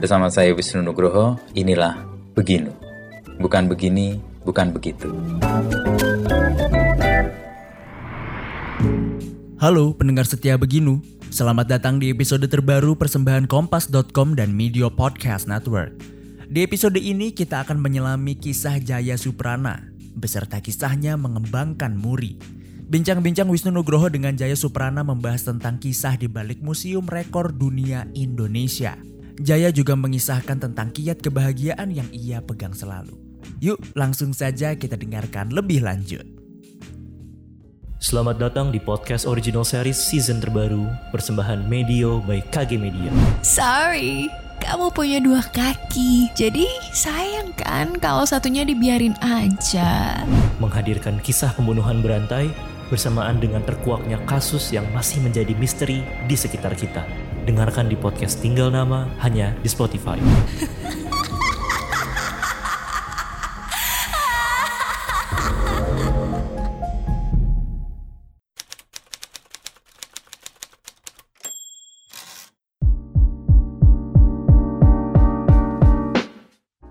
Bersama saya Wisnu Nugroho, inilah Beginu. Bukan begini, bukan begitu. Halo pendengar setia Beginu, selamat datang di episode terbaru persembahan Kompas.com dan Media Podcast Network. Di episode ini kita akan menyelami kisah Jaya Suprana, beserta kisahnya mengembangkan Muri. Bincang-bincang Wisnu Nugroho dengan Jaya Suprana membahas tentang kisah di balik Museum Rekor Dunia Indonesia. Jaya juga mengisahkan tentang kiat kebahagiaan yang ia pegang selalu. Yuk langsung saja kita dengarkan lebih lanjut. Selamat datang di podcast original series season terbaru persembahan Medio by KG Media. Sorry, kamu punya dua kaki, jadi sayang kan kalau satunya dibiarin aja. Menghadirkan kisah pembunuhan berantai bersamaan dengan terkuaknya kasus yang masih menjadi misteri di sekitar kita. Dengarkan di podcast Tinggal Nama hanya di Spotify.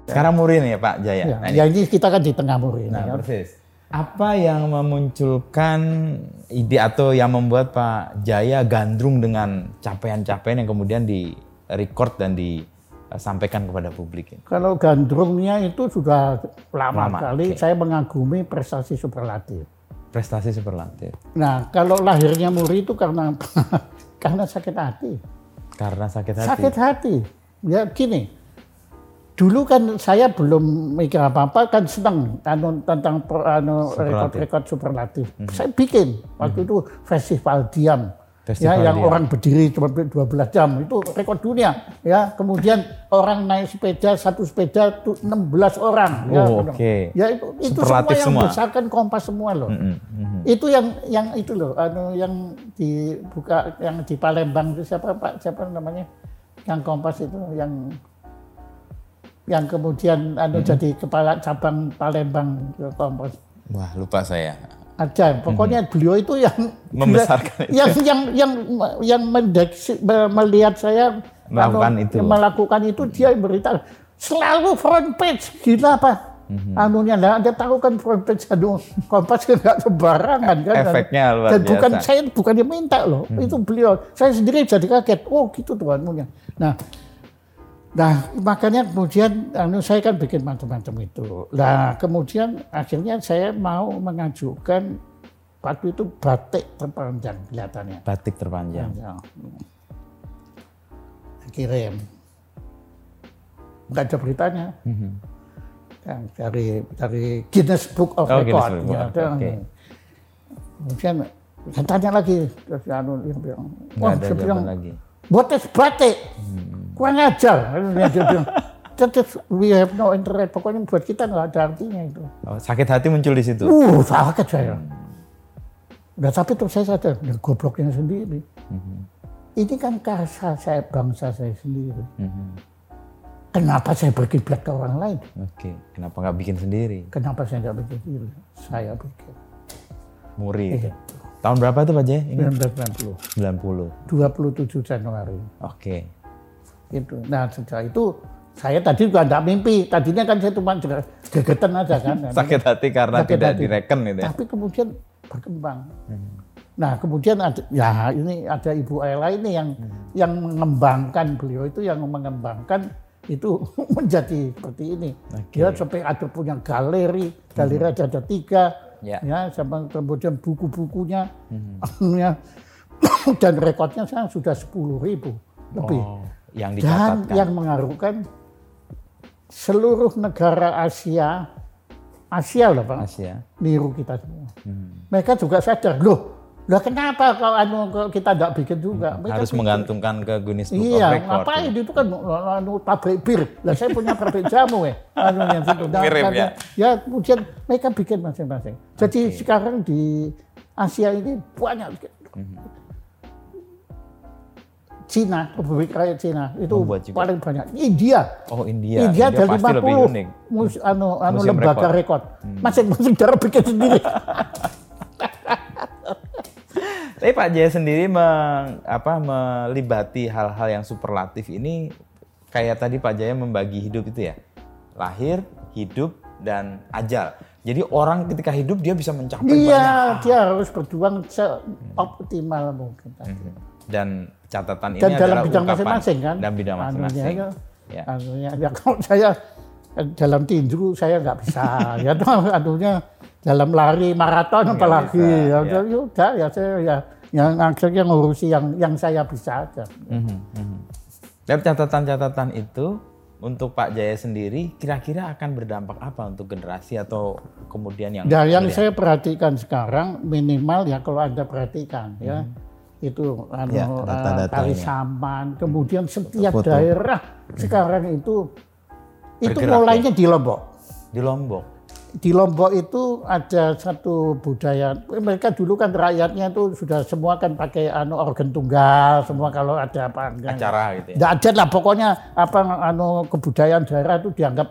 Sekarang Muri nih ya Pak Jaya. Ya, Nah, ini- ya ini kita kan di tengah muri ini. Nah, ya. persis. Apa yang memunculkan ide atau yang membuat Pak Jaya gandrung dengan capaian-capaian yang kemudian di record dan disampaikan kepada publik? Kalau gandrungnya itu sudah lama, Lama, sekali oke. saya mengagumi prestasi superlatif. Prestasi superlatif. Nah, kalau lahirnya Muri itu karena karena sakit hati. Karena sakit hati. Sakit hati. Ya gini. Dulu kan saya belum mikir apa-apa kan senang anu, tentang anu, Superlatif. Rekod-rekod superlatif. Saya bikin waktu itu festival diam. Festival ya, yang diam. orang berdiri cuma 12 jam itu rekod dunia ya kemudian orang naik sepeda satu sepeda itu 16 orang ya, Oh, benar. oke. ya itu itu Superlatif semua yang semua. besarkan kompas semua loh Mm, mm. itu yang yang itu loh anu yang dibuka yang di Palembang itu siapa Pak siapa namanya yang kompas itu yang yang kemudian anu jadi kepala cabang Palembang ke kompas Wah, lupa saya. ada pokoknya beliau itu yang Membesarkan itu. yang yang yang yang mendeksi, me- melihat saya Melakukan anu, itu. melakukan itu dia berita selalu front page gila apa Mhm. anunya nah, anda tahu kan front page anu kompas kan nggak sembarangan kan Efeknya luar dan bukan biasa. Saya bukan dia minta loh itu beliau saya sendiri jadi kaget oh gitu tuh anunya nah Nah, makanya kemudian anu saya kan bikin macam-macam itu. Nah, kemudian akhirnya saya mau mengajukan waktu itu batik terpanjang kelihatannya. Batik terpanjang. Ya. Kirim. Enggak ada beritanya. Yang dari dari Guinness Book of Oh, Record. Book, ya, oke. Kemudian saya tanya lagi, terus anu dia bilang, Nggak "Wah, ada saya bilang, lagi. Batik. Kurang ajar. "That- we have no interest. Pokoknya buat kita nggak ada artinya itu. Oh, sakit hati muncul di situ. Uh, sakit saya. Nah, tapi terus saya sadar, ya gobloknya sendiri. Ini kan karsa saya, bangsa saya sendiri. Mhm. Kenapa saya berkiblat ke orang lain? Oke, kenapa nggak bikin sendiri? Kenapa saya nggak bikin sendiri? Saya bikin. Muri itu. Iya. Tahun berapa tuh Pak Jaya? Ini 1990, 90. 27 Januari. Oke. Itu. Nah, sejak itu saya tadi juga enggak mimpi. Tadinya kan saya cuma gegetan aja kan. Sakit hati karena Sakit tidak hati. direken itu ya. Tapi kemudian berkembang. Nah, kemudian ada ya ini ada Ibu Ella ini yang yang mengembangkan beliau itu yang mengembangkan itu menjadi seperti ini. Dia sampai ada punya galeri, galeri ada, ada tiga, Ya. ya, sama kemudian buku-bukunya, ya. dan rekodnya sekarang sudah 10 ribu lebih. Oh, yang Dan dicatatkan. yang mengharukan seluruh negara Asia, Asia loh Pak, Asia. niru kita semua. Hmm. Mereka juga sadar, loh, lah kenapa kalau anu kita tidak bikin juga? Mereka Harus bikin. menggantungkan ke Guinness Book Iya, of Record. ngapain itu kan anu pabrik bir. Lah saya punya pabrik jamu ya. Anu yang situ. Nah, Mirip karena- ya? Ya kemudian mereka bikin masing-masing. Jadi sekarang di Asia ini banyak Mhm. Cina, Republik Rakyat Cina itu paling banyak. India, Oh India. India ada pasti lebih 50 unik. mus, anu, anu Museum lembaga rekod. Hmm. rekod. Masing-masing daerah bikin sendiri. Tapi Pak Jaya sendiri meng- apa, melibati hal-hal yang superlatif ini kayak tadi Pak Jaya membagi hidup itu ya. Lahir, hidup, dan ajal. Jadi orang ketika hidup dia bisa mencapai banyak Iya, dia harus berjuang seoptimal mungkin tadi. Dan catatan ini Dan dalam adalah bidang masing-masing kan. Dalam bidang masing-masing. ya, Ya. anunya, ya kalau saya dalam tinju saya nggak bisa. ya anunya dalam lari maraton apalagi. bisa, ya, ya. ya udah ya saya ya yang akhirnya ngurusi yang yang saya bisa aja. Mhm, mhm. Dari catatan-catatan itu untuk Pak Jaya sendiri kira-kira akan berdampak apa untuk generasi atau kemudian yang Dan yang melihat? saya perhatikan sekarang minimal ya kalau anda perhatikan ya itu anu, Ya, eh, tali saman, kemudian setiap Foto. daerah sekarang itu itu Bergerak, mulainya di Lombok. di Lombok. Di Lombok itu ada satu budaya mereka dulu kan rakyatnya itu sudah semua kan pakai anu organ tunggal semua kalau ada apa acara gitu ya. Nggak ada lah pokoknya apa anu kebudayaan daerah itu dianggap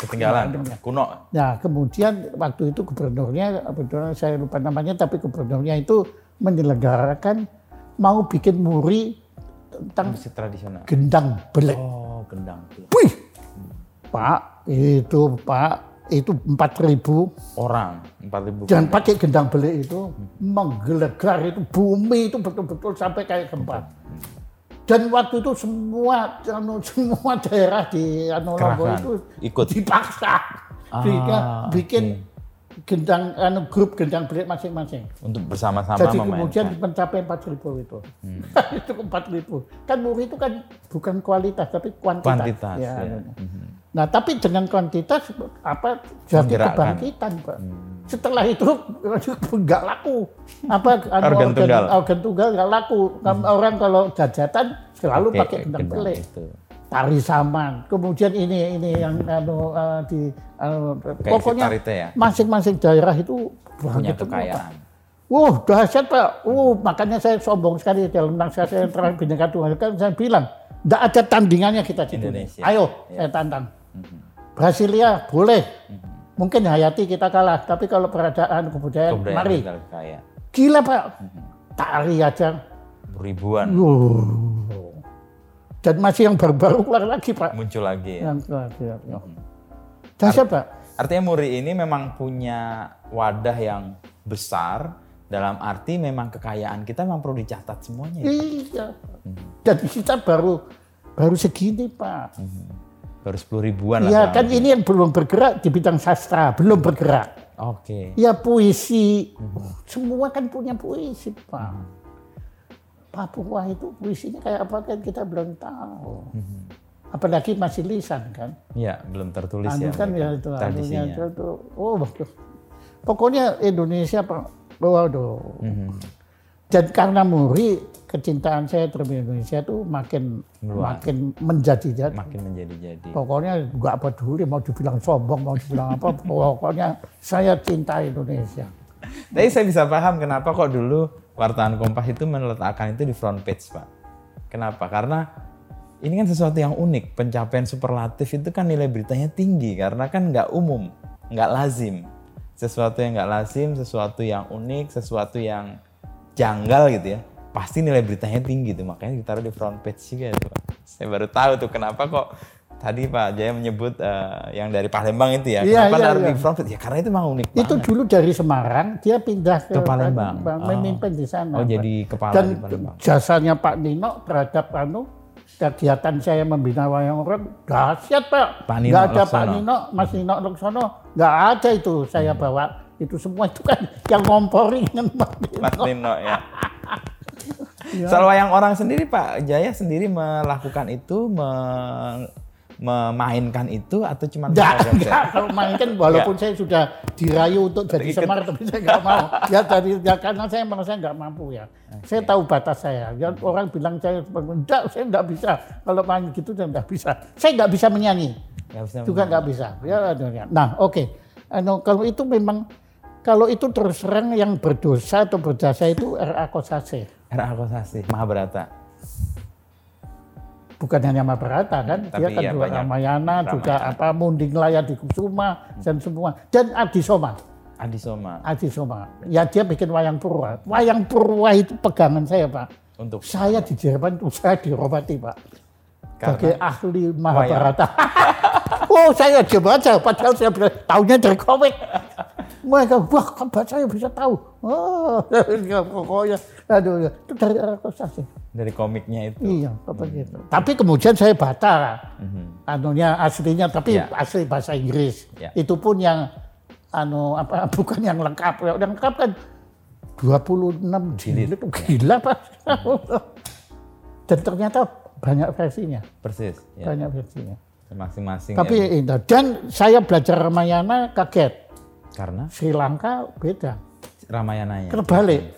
Ketinggalan, kuno. Nah, kemudian waktu itu gubernurnya, kebetulan saya lupa namanya, tapi gubernurnya itu menyelenggarakan mau bikin muri tentang Musik tradisional. gendang belik. Oh, gendang. Wih, Pak, itu Pak, itu 4000 Orang 4000 dan pakai gendang belik itu menggelegar itu bumi itu betul-betul sampai kayak gempa. Dan waktu itu semua anu, semua daerah di anu Kerahkan, itu ikut. dipaksa Ah, sehingga oke. bikin gendang anu grup gendang belik masing-masing. untuk bersama-sama Jadi memainkan. kemudian mencapai 4000 itu. Hmm. itu 4000. Kan muri itu kan bukan kualitas tapi kuantitas. Kuantitas, Ya, ya. anu. Nah, tapi dengan kuantitas apa jadi kebangkitan, Pak. Hmm. Setelah itu nggak laku. Apa anu, Organ tunggal. organ tunggal nggak laku. Orang kalau jajatan selalu pakai gendang itu. Tari saman. Kemudian ini ini yang anu eh, di anu, Kayak pokoknya ya? masing-masing daerah itu Punya kekayaan. Wah, dahsyat Pak. Uh, makanya saya sombong sekali dalam nasihat saya terakhir Bhinneka Tunggal Ika, saya bilang, tidak ada tandingannya kita di dunia. Indonesia. Ayo, Ya. saya tantang. Brasilia boleh. Mungkin Hayati kita kalah, tapi kalau peradaan kebudayaan, Kebudayaan mari. kaya. Gila Pak. Tari aja. Ribuan Uh. Dan masih yang baru-baru keluar lagi Pak. muncul lagi ya. Yang lagi. ya. Dahsyat Pak. Artinya Muri ini memang punya wadah yang besar dalam arti memang kekayaan kita memang perlu dicatat semuanya. ya. Iya. Dan kita baru baru segini Pak. Baru 10 ribuan lah. Iya sekarang. kan ini yang belum bergerak di bidang sastra, belum bergerak. Oke. Ya puisi, semua kan punya puisi Pak. Papua itu puisinya kayak apa kan kita belum tahu. Apalagi masih lisan kan. Iya, belum tertulis Anu ya. kan ya itu anunya itu, itu. Oh, bagus. Pokoknya Indonesia Pak. Waduh. Mhm. Dan karena Muri, kecintaan saya terhadap Indonesia itu makin Meluas. makin menjadi-jadi. Makin menjadi-jadi. Pokoknya nggak peduli mau dibilang sombong, mau dibilang apa, pokoknya saya cinta Indonesia. Tapi saya bisa paham kenapa kok dulu wartawan Kompas itu meletakkan itu di front page, Pak. Kenapa? Karena ini kan sesuatu yang unik. Pencapaian superlatif itu kan nilai beritanya tinggi karena kan nggak umum, nggak lazim. Sesuatu yang nggak lazim, sesuatu yang unik, sesuatu yang janggal gitu ya. Pasti nilai beritanya tinggi tuh, makanya ditaruh di front page juga itu. Saya baru tahu tuh kenapa kok tadi Pak Jaya menyebut eh, yang dari Palembang itu ya. Iya, kenapa iya, naruh iya. Ya karena itu memang unik Itu banget. dulu dari Semarang, dia pindah ke, Ke Palembang. Oh. memimpin di sana. Oh, Pak. jadi kepala Dan di Palembang. jasanya Pak Nino terhadap anu kegiatan saya membina wayang orang dahsyat Pak. Pak Nino Nggak ada Pak Laksono. Nino, Mas Nino Laksono, nggak ada itu saya bawa. Itu semua itu kan yang ngompori dengan Pak Nino. Mas Nino ya. Iya. Soal wayang orang sendiri Pak Jaya sendiri melakukan itu, me- memainkan itu atau cuma Enggak, enggak. saya? Kalau main kan walaupun saya sudah dirayu untuk jadi semar, tapi saya enggak mau. Ya dari ya, karena saya merasa enggak mampu ya. Saya tahu batas saya. Ya, orang bilang saya enggak, saya enggak bisa. Kalau main gitu saya enggak bisa. Saya enggak bisa menyanyi. Nggak bisa Juga enggak bisa. Ya. Nah, oke. Anu, kalau itu memang kalau itu terus terang yang berdosa atau berjasa itu R.A. Kosase. Era Akosasi, Mahabharata. Bukan hanya Mahabharata kan, dia Tapi kan ya juga banyak. Ramayana, juga apa Munding Laya di Kusuma dan semua dan Adi Soma. Adi Soma Adi Soma. Ya dia bikin wayang purwa. Wayang purwa itu pegangan saya Pak. untuk Saya di Jerman itu saya dirobati Pak. sebagai ahli Mahabharata. oh saya aja baca, padahal saya tahunya dari komik. Mereka, wah kan baca ya bisa tahu. Oh, ya, pokoknya, aduh, ya. itu dari sih. Dari komiknya itu. Iya, apa gitu. Tapi kemudian saya baca anunya aslinya, tapi Ya. asli bahasa Inggris. Ya. Itu pun yang anu apa bukan yang lengkap. Yang lengkap kan 26 jilid itu gila Pak. Dan ternyata banyak versinya, Persis. Ya. banyak versinya. Masing-masing. Tapi ya. itu dan saya belajar Ramayana kaget. Karena Sri Lanka beda. Ramayananya. Terbalik.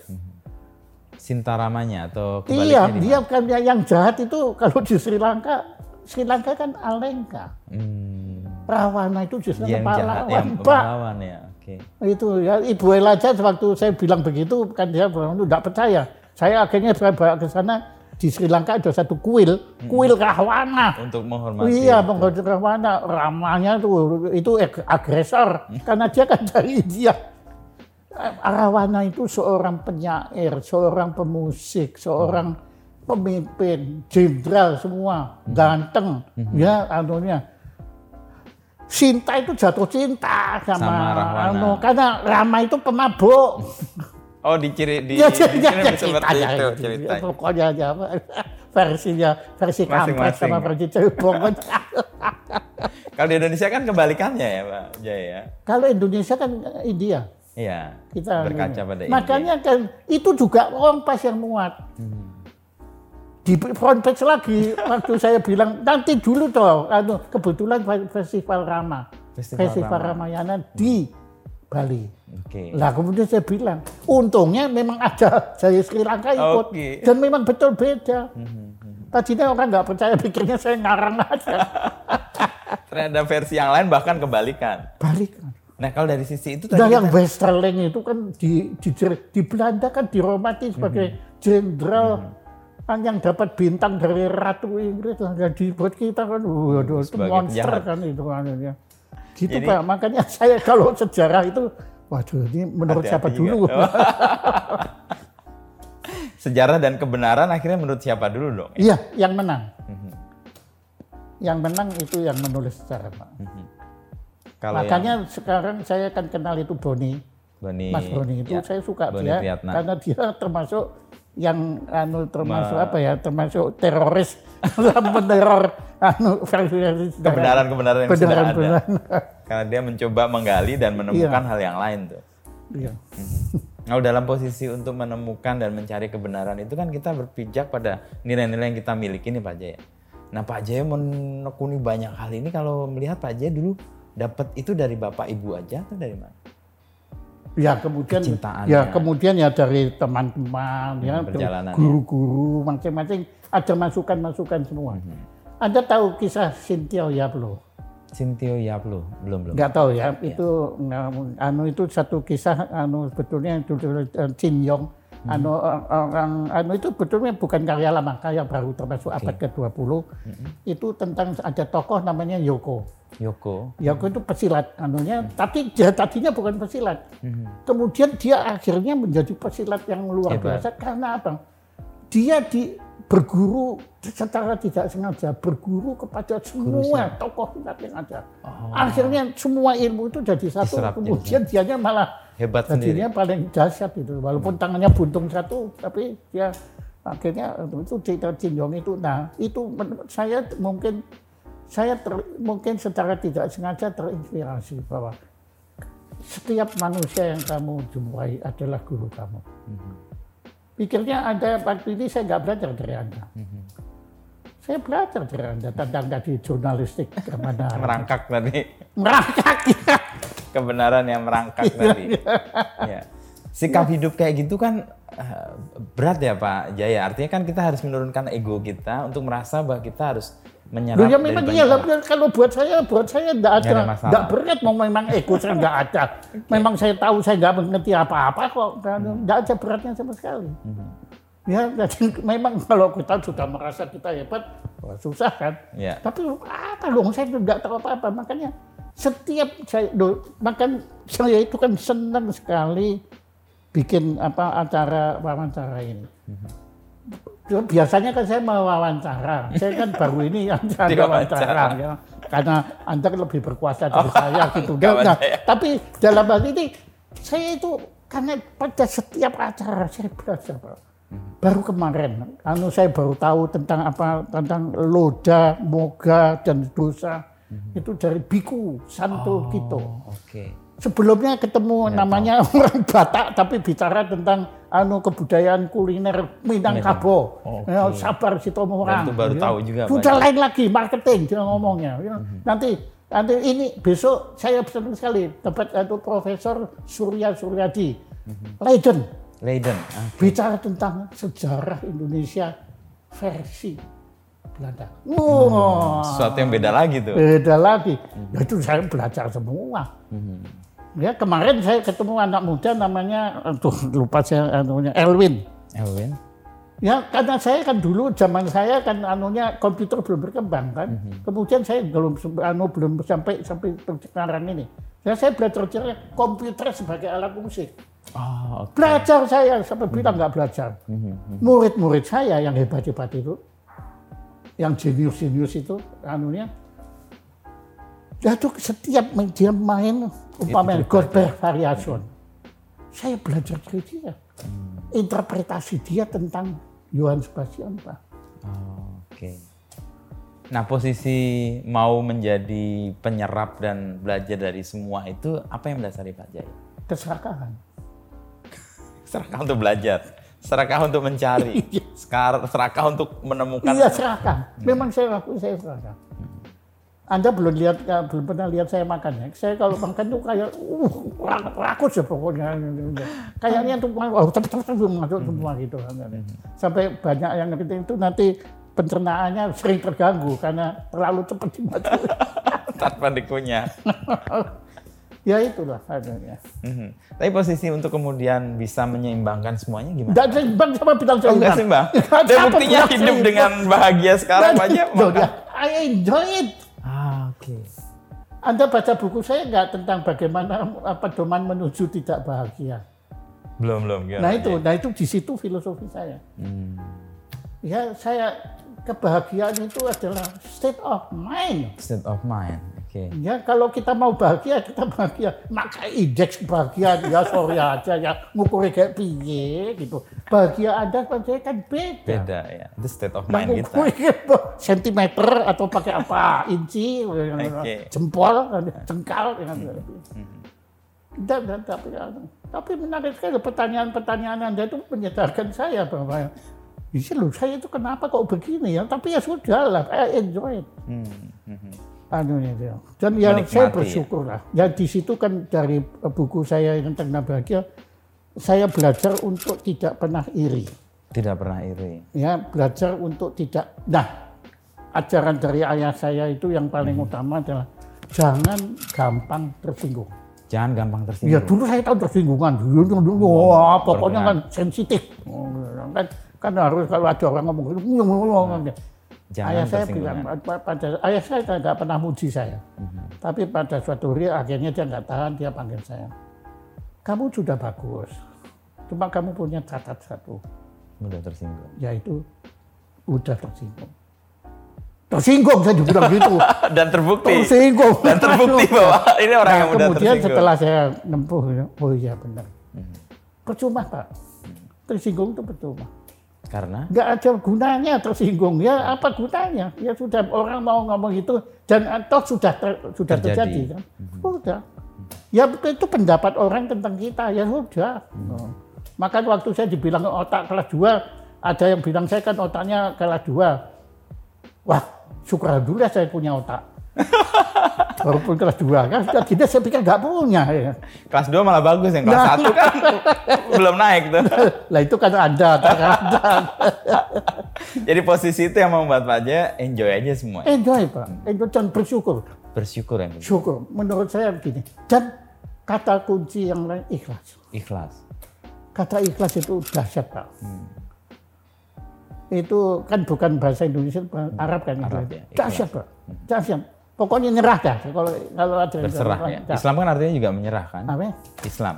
Sintaramanya atau Iya, kebaliknya di dia kan yang jahat itu kalau di Sri Lanka, Sri Lanka kan Alengka. Hmm, Rawana itu justru yang jahat, pahlawan, yang pahlawan ya. Oke. Itu ya Ibu Ella aja waktu saya bilang begitu kan dia bilang itu tidak percaya. Saya akhirnya saya bawa ke sana di Sri Lanka ada satu kuil, kuil Rahwana. Untuk menghormati. Iya, menghormati Rahwana. Ramanya tuh itu ag- agresor karena dia kan dari India. Rahwana itu seorang penyair, seorang pemusik, seorang pemimpin, jenderal semua, ganteng, ya anunya. Sinta itu jatuh cinta sama, Sama Rahwana. anu, karena Rama itu pemabuk. Oh, diciri di, Ya, di ya, sini ya, seperti ceritanya itu ceritanya. Pokoknya aja apa, versinya, versi kampret sama versi cebong. Kalau di Indonesia kan kebalikannya ya, Pak Jaya. ya? Kalau Indonesia kan India. Iya. Kita berkaca pada India. Makanya kan itu juga kompas yang muat. Di front page lagi waktu saya bilang nanti dulu toh, anu, kebetulan festival Rama, Festival festival, Rama. Ramayana di Bali. Oke. Lah kemudian saya bilang, untungnya memang ada saya Sri Lanka ikut Oke. dan memang betul beda. Tadinya orang nggak percaya pikirnya saya ngarang aja. Ternyata versi yang lain bahkan kebalikan. Balik. Nah, kalau dari sisi itu tadi Nah yang kita- Westerling itu kan di, di, di Belanda kan dihormati sebagai Mhm. jenderal kan yang dapat bintang dari Ratu Inggris. Dan dibuat kita kan, waduh itu Sebagai monster penjahat. kan itu anunya. Gitu Jadi- Pak, makanya saya kalau sejarah itu, waduh ini menurut siapa Hati-hati dulu? juga. sejarah dan kebenaran akhirnya menurut siapa dulu dong? Iya, yang menang. Mhm. Yang menang itu yang menulis sejarah Pak. Kalau Makanya sekarang saya kan kenal itu Boni. yang Boni, Mas Boni itu ya, saya suka Boni dia Priyatna. karena dia termasuk yang anu termasuk apa ya termasuk teroris meneror anu versi kebenaran-kebenaran yang sudah Kebenaran- ada. kebenaran. Karena dia mencoba menggali dan menemukan hal yang lain tuh. Iya. Nah, dalam posisi untuk menemukan dan mencari kebenaran itu kan kita berpijak pada nilai-nilai yang kita miliki nih Pak Jaya. Nah Pak Jaya menekuni banyak hal ini kalau melihat Pak Jaya dulu dapat itu dari bapak ibu aja atau dari mana? Ya kemudian ya kemudian ya dari teman-teman ya guru-guru macam-macam ada masukan-masukan semua. Hmm. Anda tahu kisah Cynthia Yablo? Sintio Yaplo belum belum. Nggak tahu ya, itu nggak- anu itu satu kisah anu sebetulnya itu eh, Jin Yong anu orang anu itu betulnya bukan karya lama, karya baru termasuk abad ke-20. Itu tentang ada tokoh namanya Yoko. Yoko. Yoko itu pesilat anunya, tapi dia tadinya bukan pesilat. Kemudian dia akhirnya menjadi pesilat yang luar Hebat. biasa karena apa? Dia di berguru secara tidak sengaja berguru kepada semua tokoh yang ada. Akhirnya semua ilmu itu jadi satu. Diserap Kemudian dianya malah Hebat sendiri. jadinya paling dahsyat itu. Walaupun tangannya buntung satu, tapi dia akhirnya itu cerita Jinjong itu. Nah itu menurut saya mungkin saya ter- mungkin secara tidak sengaja terinspirasi bahwa setiap manusia yang kamu jumpai adalah guru kamu. Pikirnya Anda waktu ini saya nggak belajar dari Anda. Saya belajar dari Anda tentang tadi jurnalistik. Merangkak tadi. Merangkak ya. Kebenaran yang merangkak tadi. ya. Sikap hidup kayak gitu kan eh, berat ya Pak Jaya. Artinya kan kita harus menurunkan ego kita untuk merasa bahwa kita harus menyerap ya memang iya orang. kalau buat saya, buat saya enggak Nggak ada enggak berat, mau memang ego saya enggak ada. Memang saya tahu saya enggak mengerti apa-apa kok, Hmm. enggak ada beratnya sama sekali. Ya, jadi memang kalau kita sudah merasa kita hebat, susah kan. Ya. Tapi apa dong, saya enggak tahu apa-apa, makanya setiap saya, loh, makan saya itu kan senang sekali bikin apa acara wawancara ini. Biasanya kan saya mau wawancara, saya kan baru ini yang Diwawancara. wawancara, ya. karena anda kan lebih berkuasa dari Oh, saya gitu. Nah, tapi dalam hal ini saya itu karena pada setiap acara saya belajar Pak. Baru kemarin, anu saya baru tahu tentang apa tentang loda, moga dan dosa itu dari biku Santo Kito. Oke. Sebelumnya ketemu namanya orang Batak tapi bicara tentang anu kebudayaan kuliner Minangkabau. Oke. Ya, sabar Sitomo Dan itu baru tahu juga, Sudah lain lagi marketing dia ngomongnya. ya. Nanti nanti ini besok saya senang sekali dapat itu Profesor Surya Suryadi. Legend Leiden. Ah, bicara tentang sejarah Indonesia versi Belanda. Wah, sesuatu yang beda lagi tuh. beda lagi. Ya itu saya belajar semua. Ya kemarin saya ketemu anak muda namanya, aduh lupa saya anunya Elwin. Elwin. Ya karena saya kan dulu zaman saya kan anunya komputer belum berkembang kan. Kemudian saya belum anu belum sampai sampai sekarang ini. Ya saya belajar belajar komputer sebagai alat musik. Oh, oke. Belajar saya sampai bilang nggak belajar. Murid-murid saya yang hebat-hebat itu, yang jenius-jenius itu, anunya, ya tuh setiap dia main umpamanya Goldberg Variation, saya belajar dari dia. Interpretasi dia tentang Johann Sebastian Bach. Oh, Oke. Nah, posisi mau menjadi penyerap dan belajar dari semua itu apa yang mendasari Pak Jaya? Keserakahan. Serakah untuk belajar, serakah untuk mencari, sekar- serakah untuk menemukan. Iya serakah. Memang saya laku saya serakah. Anda belum lihat, eh, belum pernah lihat saya makan ya. Saya kalau makan tuh kayak, uh, rak- rakus ya pokoknya. Kayaknya tuh, cepet cepet belum masuk semua gitu. Sampai banyak yang ngerti itu nanti pencernaannya sering terganggu karena terlalu cepat dimasukin. tanpa dikunyah. ya itulah adanya. Mhm. Tapi posisi untuk kemudian bisa menyeimbangkan semuanya gimana? Tidak seimbang sama bilang Oh, enggak seimbang. seimbang. Dan buktinya hidup seimbang? dengan bahagia sekarang Dan maka- dia, I enjoy it. Ah, oke. Anda baca buku saya nggak tentang bagaimana apa pedoman menuju tidak bahagia. Belum, belum. gimana, Nah itu, nah itu di situ filosofi saya. Hmm. Ya saya kebahagiaan itu adalah state of mind. State of mind. Oke. Ya kalau kita mau bahagia kita bahagia. Maka indeks kebahagiaan ya sorry aja ya ngukurnya kayak piye gitu. Bahagia Anda sama saya kan beda. Beda ya. Itu state of Nah, mind kita. ngukurnya sentimeter atau pakai apa? Inci, Oke. jempol, jengkal. ya. Dan, dan, tapi, tapi menarik sekali pertanyaan-pertanyaan Anda itu menyadarkan saya bahwa Iya loh, saya itu kenapa kok begini ya? Tapi ya sudah lah, I enjoy it. Hmm, hmm. Anunya dia. Dan ya Menikmati saya ya. bersyukur lah. Ya di situ kan dari buku saya yang tentang bahagia, saya belajar untuk tidak pernah iri. Tidak pernah iri. Ya, belajar untuk tidak. Nah, ajaran dari ayah saya itu yang paling Hmm. utama adalah jangan gampang tersinggung. Jangan gampang Ya tersinggung. dulu saya tahu tersinggungan, dulu dulu, dulu, wah pokoknya kan sensitif, Oh, kan kan harus kalau ada orang ngomong "Ngomong, ngomong, ngomong." Jangan ayah saya bilang pa- pada ayah saya tidak pernah muji saya, Mhm. tapi pada suatu hari akhirnya dia nggak tahan dia panggil saya, kamu sudah bagus, cuma kamu punya catat satu, Mudah tersinggung. yaitu udah tersinggung. Tersinggung saya dibilang gitu. Dan terbukti. Tersinggung. Dan terbukti bahwa ini orang Nah, yang mudah kemudian tersinggung. setelah saya nempuh, ya, oh iya benar. Mhm. Percuma Pak. Tersinggung itu percuma. Karena Nggak ada gunanya tersinggung. Ya apa gunanya? Ya sudah orang mau ngomong itu dan atau sudah ter- sudah Terjadi. terjadi, kan. Sudah. Ya itu pendapat orang tentang kita. Ya sudah. Oh. Maka waktu saya dibilang otak kelas 2, ada yang bilang saya kan otaknya kelas 2. Wah, syukur alhamdulillah saya punya otak. Walaupun kelas 2 kan, tidak saya pikir nggak punya. Ya. kelas 2 malah bagus yang kelas Nah. 1 kan belum naik tuh. Lah itu kan Anda, otak Anda. Jadi posisi itu yang membuat Pak Jaya enjoy aja semua. Enjoy Pak, enjoy dan bersyukur. Bersyukur ya. Syukur, menurut saya begini. Dan kata kunci yang lain ikhlas. Ikhlas. Kata ikhlas itu dahsyat Pak. Itu kan bukan bahasa Indonesia, bahasa Arab kan. Arab itu. ya. Dahsyat Pak, dahsyat. Pokoknya nyerah dah. Kalau kalau ada Berserah bilang, ya. Islam kan artinya juga menyerah kan? Apa? Islam.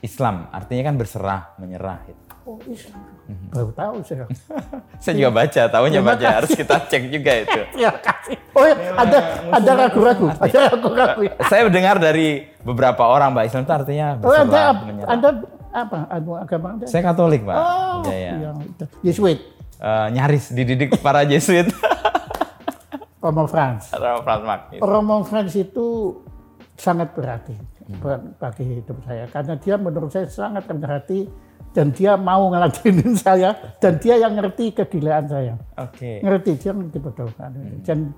Islam artinya kan berserah, menyerah. gitu. Oh, Islam. Baru tahu saya. Saya juga baca, tahunya Terima baca. Harus kita cek juga itu. Terima kasih. Oh, ya, ada ada ragu-ragu, ada ragu-ragu. Saya mendengar dari beberapa orang, Pak Islam itu artinya Oh, ada berserah, menyerah. ada apa? Agama Anda? Saya Katolik, Pak. Oh, Jaya. iya. Yesuit, Eh, nyaris dididik para Jesuit. Romo Franz. Atau Franz Mark. gitu. Romo Franz itu sangat berarti buat- bagi hidup saya karena dia menurut saya sangat rendah hati dan dia mau ngeladenin saya dan dia yang ngerti kegilaan saya Oke. ngerti dia ngerti betul dan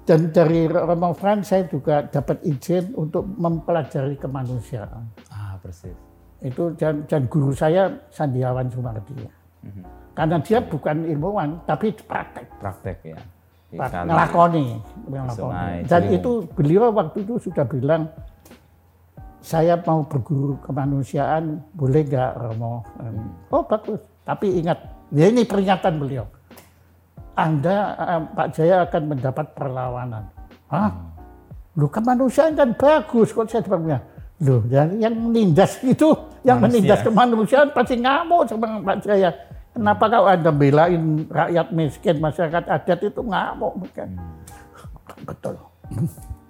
dan dari Romo Franz saya juga dapat izin untuk mempelajari kemanusiaan Ah, persis. itu dan, dan guru saya Sandiawan Sumardi karena dia bukan ilmuwan tapi praktek Praktek ya. Ngelakoni, Dan itu beliau waktu itu sudah bilang, saya mau berguru kemanusiaan, boleh nggak Romo? Oh bagus, tapi ingat, ya ini peringatan beliau. Anda, Pak Jaya akan mendapat perlawanan. Hah? Lu kemanusiaan kan bagus, kok saya bilang, Loh, yang, yang menindas itu, yang Manusia. menindas kemanusiaan pasti ngamuk sama Pak Jaya. Kenapa kau Anda belain rakyat miskin, masyarakat adat itu ngamuk? Bukan? Betul.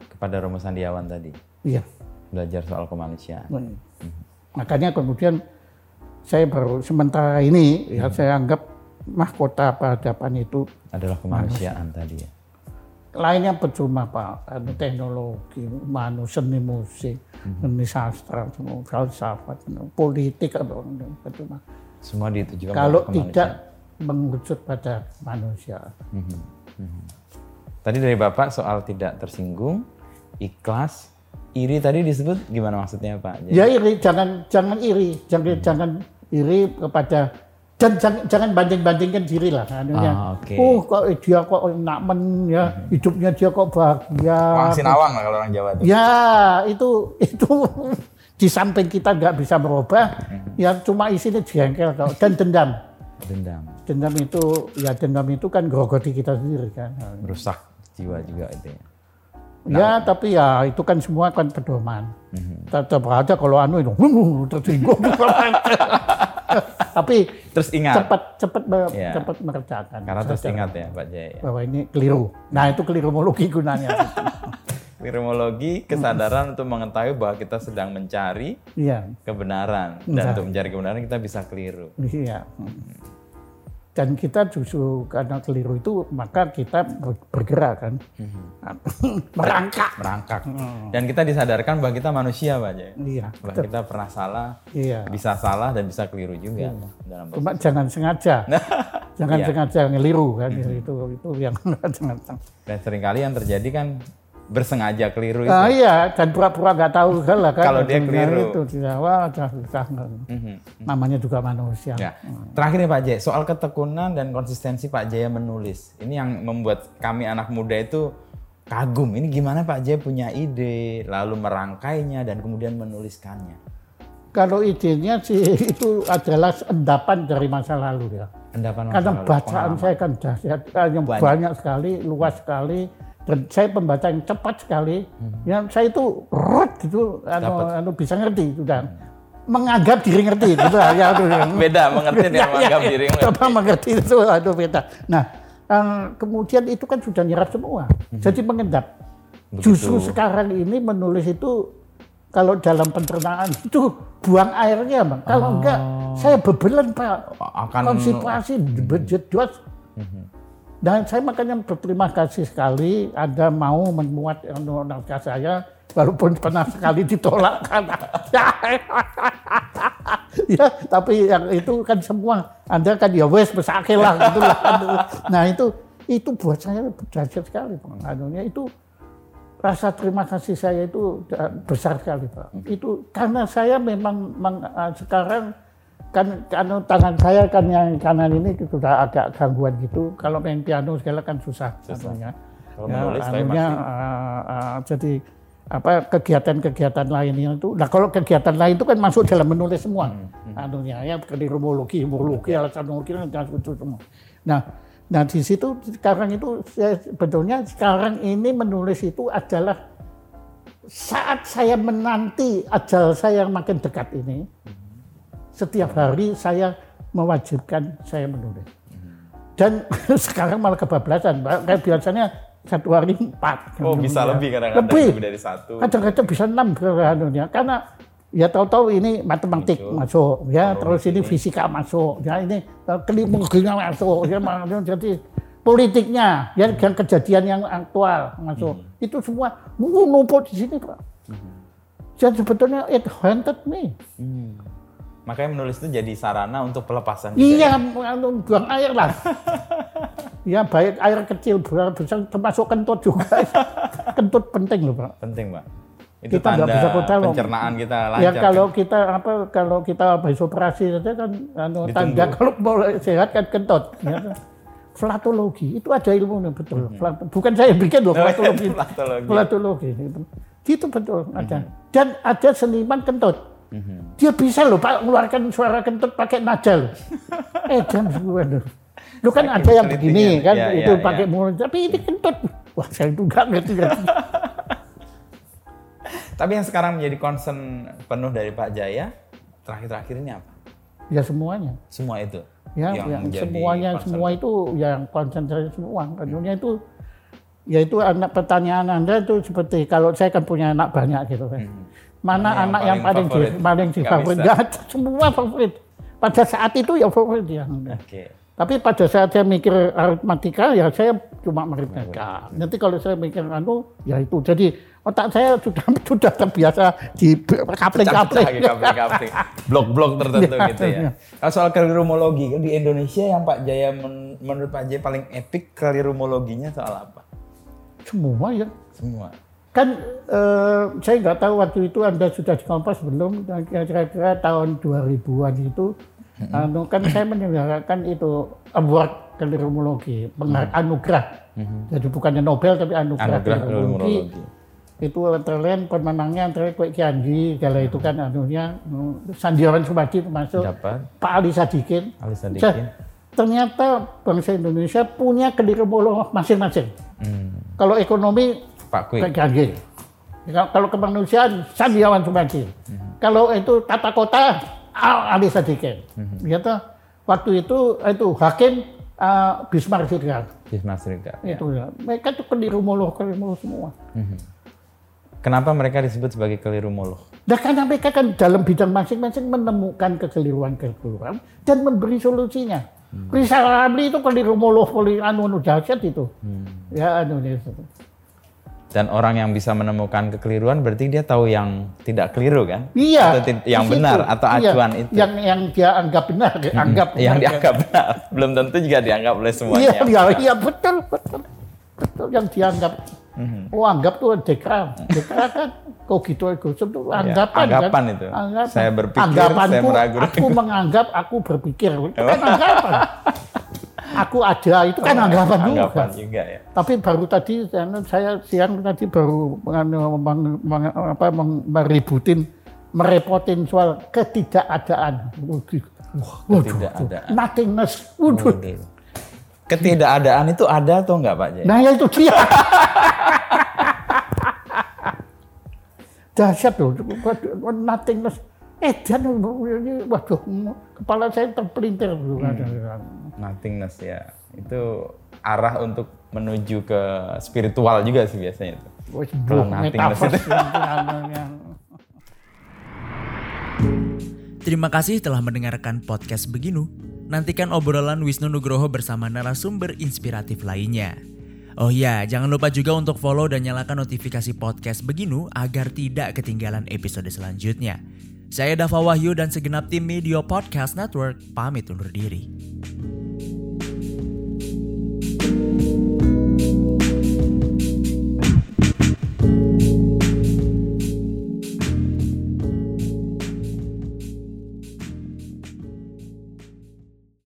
Kepada Romo Sandiawan tadi. Iya. Belajar soal kemanusiaan. Hmm. Makanya kemudian saya baru sementara ini ya saya anggap mahkota peradaban itu Adalah kemanusiaan tadi ya. lainnya percuma Pak, anu teknologi, manu, seni musik, seni sastra, semua filsafat, politik atau percuma. Semua ditujukan Kalau pada tidak mengerucut pada manusia. Tadi dari Bapak soal tidak tersinggung, ikhlas, iri tadi disebut gimana maksudnya Pak? Jadi- Ya iri, jangan jangan iri, jangan jangan iri kepada dan jangan, jangan banding-bandingkan diri lah. Anunya. Ah, oke. Oh kok dia kok nakmen ya, hidupnya dia kok bahagia. Wang Sinawang lah kalau orang Jawa tuh. Ya itu itu di samping kita nggak bisa merubah, ya cuma isinya jengkel kok dan dendam. Dendam, Dendam itu ya dendam itu kan grogoti kita sendiri kan. merusak jiwa juga itu ya. Ya tapi ya itu kan semua kan pedoman. Mhm. Tetap aja kalau anu itu tersinggung. tapi Terus ingat, cepat cepat Ya. cepat mengerjakan. karena terus ingat ya Pak Jaya. bahwa ini keliru. Nah itu kelirumologi gunanya. Wirmologi kesadaran untuk mengetahui bahwa kita sedang mencari Iya, kebenaran dan untuk mencari kebenaran kita bisa keliru. iya. Dan kita justru karena keliru itu maka kita ber- bergerak kan, merangkak. Merangkak. Dan kita disadarkan bahwa kita manusia Pak Jaya. Iya, Bahwa kita pernah salah, iya. bisa salah dan bisa keliru juga dalam Cuma jangan sengaja, jangan Iya. sengaja ngeliru kan itu itu yang jangan. Dan sering kali yang terjadi kan bersengaja keliru itu. Ah, iya, dan pura-pura nggak tahu segala kan. Kalau dia keliru. Itu dia, wah, sudah, sudah, namanya juga manusia. Ya. Terakhir nih Pak Jaya, soal ketekunan dan konsistensi Pak Jaya menulis. Ini yang membuat kami anak muda itu kagum. Ini gimana Pak Jaya punya ide, lalu merangkainya dan kemudian menuliskannya. Kalau idenya sih itu adalah endapan dari masa lalu ya. Endapan masa Karena lalu, bacaan saya kan dahsyat, eh, Banyak. banyak. sekali, luas sekali, dan saya pembaca yang cepat sekali. Yang saya itu rot gitu, anu, Hmm. Hmm. anu, bisa ngerti sudah. Menganggap diri ngerti, gitu lah, ya, itu yang- Beda mengerti dan Ya, ya, menganggap ya. diri Coba mengerti itu, aduh beda. Nah, eh, kemudian itu kan sudah nyerap semua, jadi mengendap. Hmm. Begitu. Justru sekarang ini menulis itu kalau dalam pencernaan itu buang airnya, bang. Kalau enggak, saya bebelan pak. Oh. Akan- konsentrasi berjedot. Dan saya makanya berterima kasih sekali Anda mau memuat naskah saya walaupun pernah sekali ditolak karena ya tapi yang itu kan semua Anda kan ya wes besake lah gitu lah. Nah itu itu buat saya berdasar sekali. Anunya itu rasa terima kasih saya itu da- besar sekali Pak. Itu karena saya memang meng- eh, sekarang kan kan tangan saya kan yang kanan ini sudah agak gangguan gitu. Kalau main piano segala kan susah. anunya. Kalau menulis anunya, pasti- eh, eh, jadi apa kegiatan-kegiatan lainnya itu. Nah kalau kegiatan lain itu kan masuk dalam menulis semua. Anunya ya keliruologi, murologi, alasan murologi dan itu semua. Nah, nah di situ sekarang itu saya sebetulnya sekarang ini menulis itu adalah saat saya menanti ajal saya yang makin dekat ini, setiap hari saya mewajibkan saya menulis. Dan sekarang malah kebablasan. Kayak biasanya satu hari empat. Oh bisa Ya. lebih kadang-kadang Lebih. lebih dari satu. Kadang-kadang bisa enam anunya. Karena ya tahu-tahu ini matematik masuk, ya terus ini fisika masuk, ya ini klimatologinya masuk, ya jadi politiknya, ya yang kejadian yang aktual masuk. Itu semua numpuk di sini, Pak. Dan sebetulnya it haunted me. Makanya menulis itu jadi sarana untuk pelepasan. juga Iya, ya. anu, buang air lah. ya baik air kecil, buang besar, termasuk kentut juga. kentut penting loh, Pak. Penting, Pak. Itu Kita nggak tanda bisa kontrol. pencernaan kita lancar. Ya kalau kan? kita apa kalau kita habis operasi saja kan anu, Ditunggu. tanda kalau mau sehat kan kentut. Ya. kan. Flatologi itu ada ilmunya betul. Flat- bukan saya yang bikin loh Hmm. Oh, iya, flatologi. flatologi. Flatologi. Itu. Itu betul ada. Dan ada seniman kentut. Mhm. Dia bisa loh Pak mengeluarkan suara kentut pakai najal. eh jam sepuluh. Lu kan Saking ada yang begini kan Ya, itu ya, pakai ya. mulut tapi ini kentut. Wah saya itu nggak ngerti. ngerti. Tapi yang sekarang menjadi concern penuh dari Pak Jaya terakhir-terakhir ini apa? ya semuanya. Semua itu. ya yang, menjadi semuanya concern. semua itu yang konsentrasi semua tentunya itu yaitu anak pertanyaan anda itu seperti kalau saya kan punya anak banyak gitu kan mana Mana yang anak yang paling paling favorit? paling di bisa. Nggak ada, semua favorit pada saat itu ya favorit ya Oke. tapi pada saat saya mikir aritmatika ya saya cuma aritmatika nanti kalau saya mikir anu ya itu jadi otak saya sudah sudah terbiasa di kapling-kapling. Blok-blok tertentu Iya, gitu ya. Kalau soal kelirumologi, kan di Indonesia yang Pak Jaya men- menurut Pak Jaya paling epic kelirumologinya soal apa? semua ya Semua. Kan eh, saya nggak tahu waktu itu Anda sudah di Kompas belum, kira-kira tahun 2000-an itu, anu, kan saya menyelenggarakan itu award kelirumologi, penghargaan anugerah. Jadi bukannya Nobel tapi anugerah, Anugerah kelirumologi. Itu antara pemenangnya antara Kwek Kianji, kala itu kan anunya, hmm, Sandiawan Sumadi termasuk, Dapat. Pak Ali Sadikin. Ali Sadikin. Saya- Ternyata bangsa Indonesia punya kelirumolog masing-masing. Hmm. Kalau ekonomi Pak Kwik. PKG. Ya, Kalau kemanusiaan, Sandiawan Sumadi. Kalau itu tata kota, Al- Ali Sadikin. Ya toh, waktu itu itu hakim uh, Bismarck Siregar. Bisma Serikat. ya. Itu ya. Mereka itu kelirumolog, kelirumolog semua. Kenapa mereka disebut sebagai kelirumolog? Nah karena mereka kan dalam bidang masing-masing menemukan kekeliruan-kekeliruan dan memberi solusinya. Rizal Ramli itu kelirumolog, kelirumolog anu, anu dahsyat itu. Ya anu itu. Dan orang yang bisa menemukan kekeliruan berarti dia tahu yang tidak keliru kan? Iya. Atau yang di situ. benar atau Iya, acuan itu. Yang yang dia anggap benar, anggap yang benar. dianggap benar. Belum tentu juga dianggap oleh Iya, semuanya. iya, iya betul, betul. Betul yang dianggap. Mhm. Oh, anggap tuh dekra. Dekra kan kok gitu egoisme tuh anggapan, Iya, anggapan kan? itu. Anggapan. Saya berpikir, Anggapanku, saya meragu-ragu. Aku menganggap, aku berpikir. Itu kan anggapan. Aku ada, itu kan anggapan juga. Anggapan juga ya. Tapi baru tadi saya- siang tadi baru meng- meng- apa, meng- meributin, merepotin soal ketidakadaan. Waduh, Ketidakadaan. nothingness. Waduh. Waduh. Ketidakadaan itu ada atau enggak Pak Jaya? Nah ya itu dia. Dahsyat loh, nothingness. Eh, dan waduh, kepala saya terpelintir. Nothingness ya. Itu arah untuk menuju ke spiritual juga sih biasanya itu. Kalau nothingness itu. yang- Terima kasih telah mendengarkan podcast Beginu. Nantikan obrolan Wisnu Nugroho bersama narasumber inspiratif lainnya. Oh ya, jangan lupa juga untuk follow dan nyalakan notifikasi podcast Beginu agar tidak ketinggalan episode selanjutnya. Saya Dava Wahyu dan segenap tim Media Podcast Network pamit undur diri. you